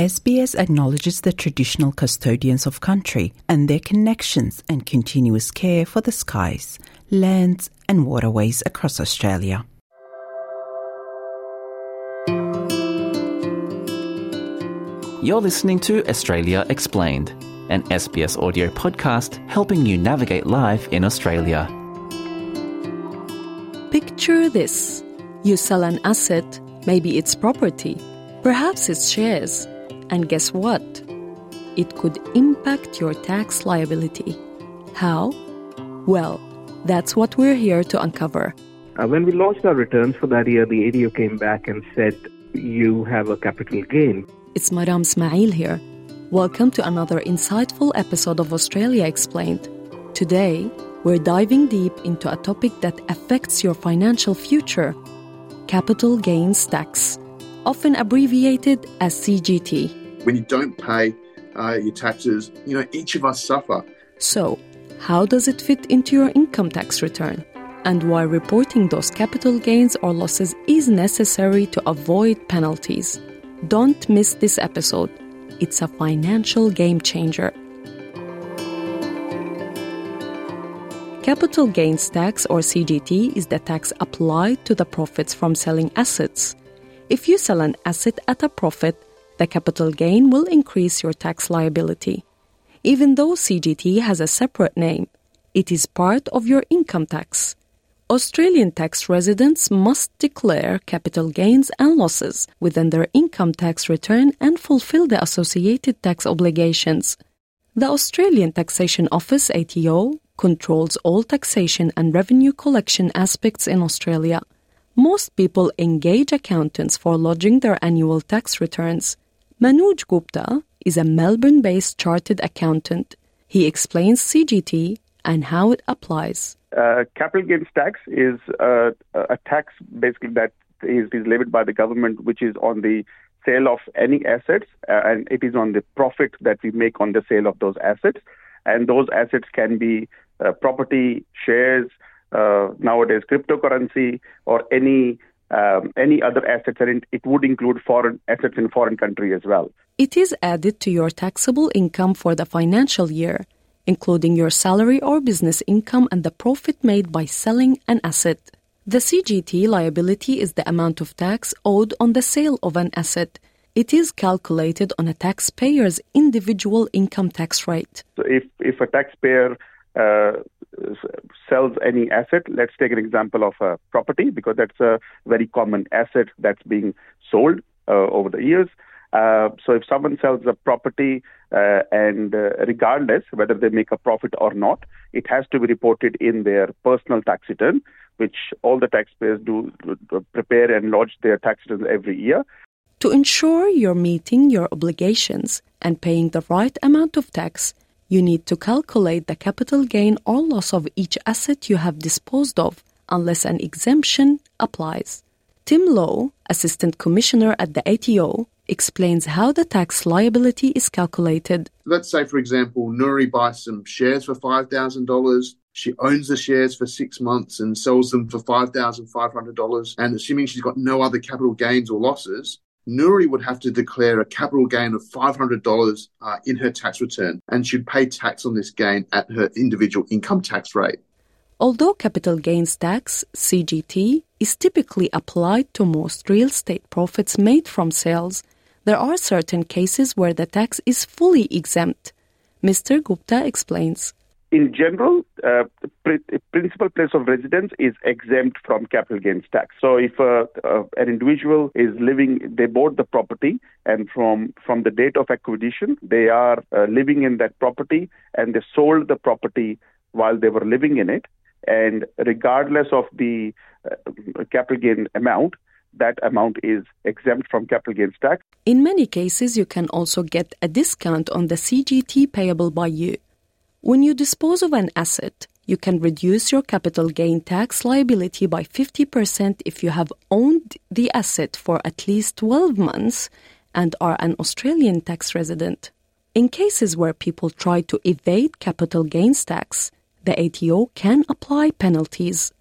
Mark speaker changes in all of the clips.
Speaker 1: SBS acknowledges the traditional custodians of country and their connections and continuous care for the skies, lands, and waterways across Australia.
Speaker 2: You're listening to Australia Explained, an SBS audio podcast helping you navigate life in Australia.
Speaker 3: Picture this you sell an asset, maybe it's property, perhaps it's shares, and guess what? It could impact your tax liability. How? Well, that's what we're here to uncover.
Speaker 4: Uh, when we launched our returns for that year, the ATO came back and said, You have a capital gain.
Speaker 3: It's Maram Ismail here. Welcome to another insightful episode of Australia Explained. Today, we're diving deep into a topic that affects your financial future capital gains tax, often abbreviated as CGT.
Speaker 5: When you don't pay uh, your taxes, you know, each of us suffer.
Speaker 3: So, how does it fit into your income tax return? And why reporting those capital gains or losses is necessary to avoid penalties. Don't miss this episode. It's a financial game changer. Capital gains tax or CGT is the tax applied to the profits from selling assets. If you sell an asset at a profit, the capital gain will increase your tax liability. Even though CGT has a separate name, it is part of your income tax. Australian tax residents must declare capital gains and losses within their income tax return and fulfill the associated tax obligations. The Australian Taxation Office ATO controls all taxation and revenue collection aspects in Australia. Most people engage accountants for lodging their annual tax returns. Manoj Gupta is a Melbourne based chartered accountant. He explains CGT and how it applies.
Speaker 4: Uh, capital gains tax is a tax basically that is, is levied by the government, which is on the sale of any assets, uh, and it is on the profit that we make on the sale of those assets. And those assets can be uh, property, shares, uh, nowadays cryptocurrency, or any um, any other assets, and it would include foreign assets in foreign country as well.
Speaker 3: It is added to your taxable income for the financial year including your salary or business income and the profit made by selling an asset. The CGT liability is the amount of tax owed on the sale of an asset. It is calculated on a taxpayer's individual income tax rate.
Speaker 4: So if, if a taxpayer uh, sells any asset, let's take an example of a property because that's a very common asset that's being sold uh, over the years. Uh, so if someone sells a property uh, and uh, regardless whether they make a profit or not, it has to be reported in their personal tax return, which all the taxpayers do prepare and lodge their tax returns every year.
Speaker 3: To ensure you're meeting your obligations and paying the right amount of tax, you need to calculate the capital gain or loss of each asset you have disposed of, unless an exemption applies. Tim Loh, Assistant Commissioner at the ATO, explains how the tax liability is calculated.
Speaker 5: Let's say, for example, Nuri buys some shares for $5,000. She owns the shares for six months and sells them for $5,500. And assuming she's got no other capital gains or losses, Nuri would have to declare a capital gain of $500 uh, in her tax return and should pay tax on this gain at her individual income tax rate.
Speaker 3: Although capital gains tax, CGT, is typically applied to most real estate profits made from sales, there are certain cases where the tax is fully exempt. Mr. Gupta explains.
Speaker 4: In general, uh, principal place of residence is exempt from capital gains tax. So, if uh, uh, an individual is living, they bought the property, and from from the date of acquisition, they are uh, living in that property, and they sold the property while they were living in it, and regardless of the uh, capital gain amount, that amount is exempt from capital gains tax.
Speaker 3: In many cases, you can also get a discount on the CGT payable by you. When you dispose of an asset, you can reduce your capital gain tax liability by 50% if you have owned the asset for at least 12 months and are an Australian tax resident. In cases where people try to evade capital gains tax, the ATO can apply penalties.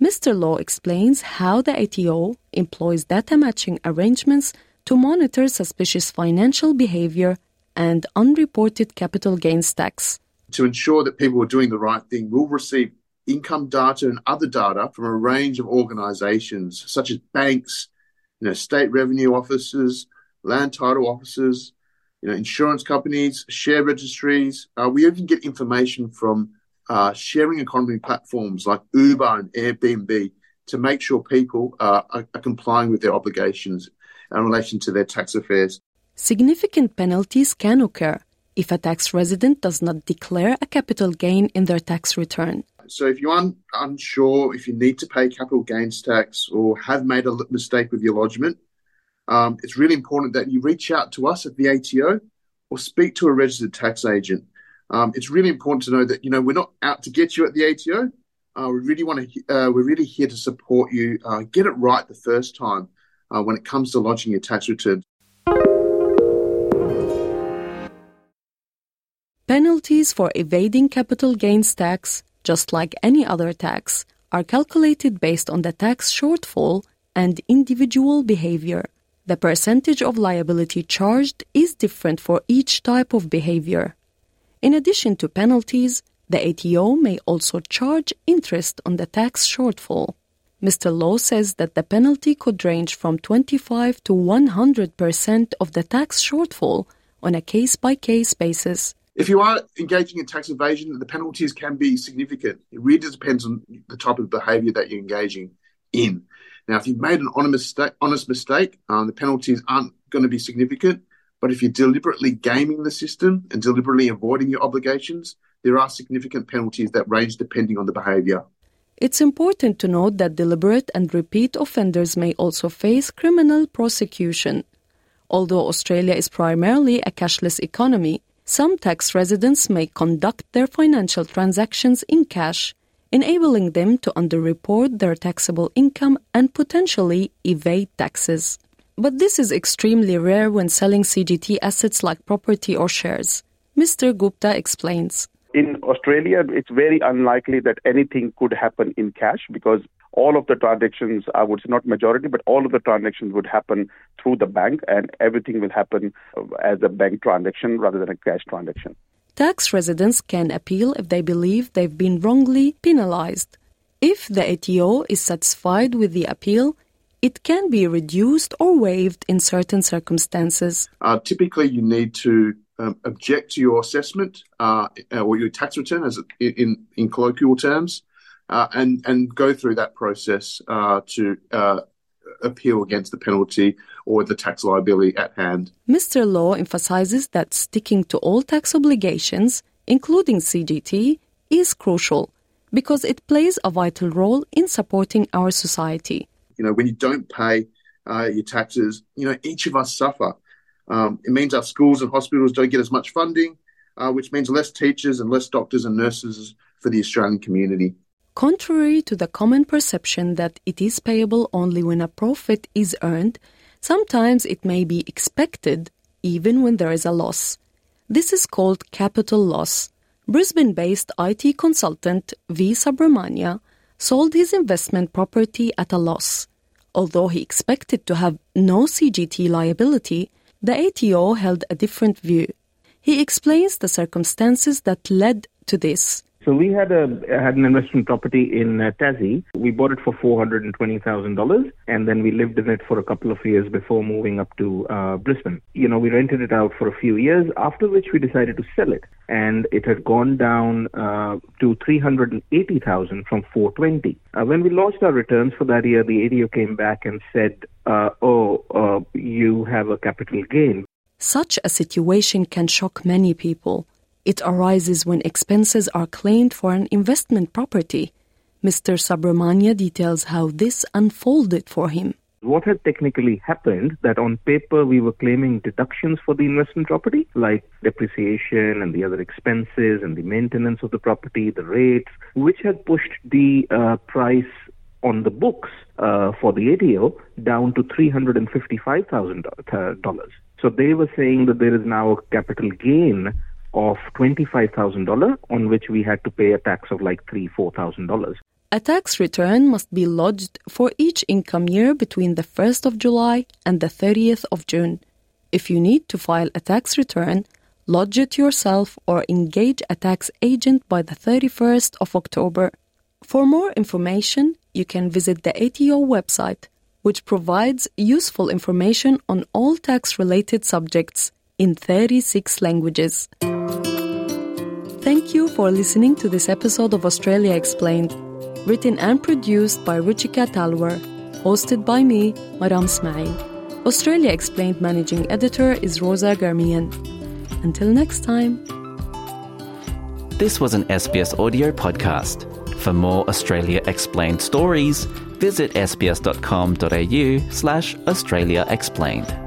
Speaker 3: Mr. Law explains how the ATO employs data matching arrangements to monitor suspicious financial behavior and unreported capital gains tax.
Speaker 5: To ensure that people are doing the right thing, we'll receive income data and other data from a range of organisations such as banks, you know, state revenue offices, land title offices, you know, insurance companies, share registries. Uh, we even get information from uh, sharing economy platforms like Uber and Airbnb to make sure people uh, are, are complying with their obligations in relation to their tax affairs.
Speaker 3: Significant penalties can occur if a tax resident does not declare a capital gain in their tax return.
Speaker 5: So, if you're un- unsure if you need to pay capital gains tax or have made a mistake with your lodgement, um, it's really important that you reach out to us at the ATO or speak to a registered tax agent. Um, it's really important to know that you know we're not out to get you at the ATO. Uh, we really want to. Uh, we're really here to support you. Uh, get it right the first time uh, when it comes to lodging your tax return.
Speaker 3: Penalties for evading capital gains tax, just like any other tax, are calculated based on the tax shortfall and individual behavior. The percentage of liability charged is different for each type of behavior. In addition to penalties, the ATO may also charge interest on the tax shortfall. Mr. Law says that the penalty could range from 25 to 100% of the tax shortfall on a case by case basis.
Speaker 5: If you are engaging in tax evasion, the penalties can be significant. It really depends on the type of behaviour that you're engaging in. Now, if you've made an honest mistake, honest mistake um, the penalties aren't going to be significant. But if you're deliberately gaming the system and deliberately avoiding your obligations, there are significant penalties that range depending on the behaviour.
Speaker 3: It's important to note that deliberate and repeat offenders may also face criminal prosecution. Although Australia is primarily a cashless economy, some tax residents may conduct their financial transactions in cash, enabling them to underreport their taxable income and potentially evade taxes. But this is extremely rare when selling CGT assets like property or shares. Mr. Gupta explains.
Speaker 4: In Australia, it's very unlikely that anything could happen in cash because all of the transactions, I would say not majority, but all of the transactions would happen through the bank and everything will happen as a bank transaction rather than a cash transaction.
Speaker 3: Tax residents can appeal if they believe they've been wrongly penalized. If the ATO is satisfied with the appeal, it can be reduced or waived in certain circumstances.
Speaker 5: Uh, typically, you need to um, object to your assessment uh, or your tax return, as in in colloquial terms, uh, and and go through that process uh, to uh, appeal against the penalty or the tax liability at hand.
Speaker 3: Mr. Law emphasizes that sticking to all tax obligations, including CGT, is crucial because it plays a vital role in supporting our society.
Speaker 5: You know, when you don't pay uh, your taxes, you know, each of us suffer. Um, it means our schools and hospitals don't get as much funding, uh, which means less teachers and less doctors and nurses for the Australian community.
Speaker 3: Contrary to the common perception that it is payable only when a profit is earned, sometimes it may be expected even when there is a loss. This is called capital loss. Brisbane based IT consultant V. Subramania sold his investment property at a loss. Although he expected to have no CGT liability, the ATO held a different view. He explains the circumstances that led to this.
Speaker 6: So we had a had an investment property in uh, Tassie. We bought it for four hundred and twenty thousand dollars, and then we lived in it for a couple of years before moving up to uh, Brisbane. You know, we rented it out for a few years. After which we decided to sell it, and it had gone down uh, to three hundred and eighty thousand from four twenty. Uh, when we launched our returns for that year, the ATO came back and said, uh, "Oh, uh, you have a capital gain."
Speaker 3: Such a situation can shock many people. It arises when expenses are claimed for an investment property. Mr. Subramania details how this unfolded for him.
Speaker 6: What had technically happened that on paper we were claiming deductions for the investment property, like depreciation and the other expenses and the maintenance of the property, the rates, which had pushed the uh, price on the books uh, for the ATO down to $355,000. So they were saying that there is now a capital gain of $25,000 on which we had to pay a tax of like $3,000, $4,000.
Speaker 3: A tax return must be lodged for each income year between the 1st of July and the 30th of June. If you need to file a tax return, lodge it yourself or engage a tax agent by the 31st of October. For more information, you can visit the ATO website, which provides useful information on all tax related subjects in 36 languages. Thank you for listening to this episode of Australia Explained, written and produced by Ruchika Talwar, hosted by me, Maram Ismail. Australia Explained managing editor is Rosa Garmian. Until next time.
Speaker 2: This was an SBS audio podcast. For more Australia Explained stories, visit sbs.com.au slash Australia Explained.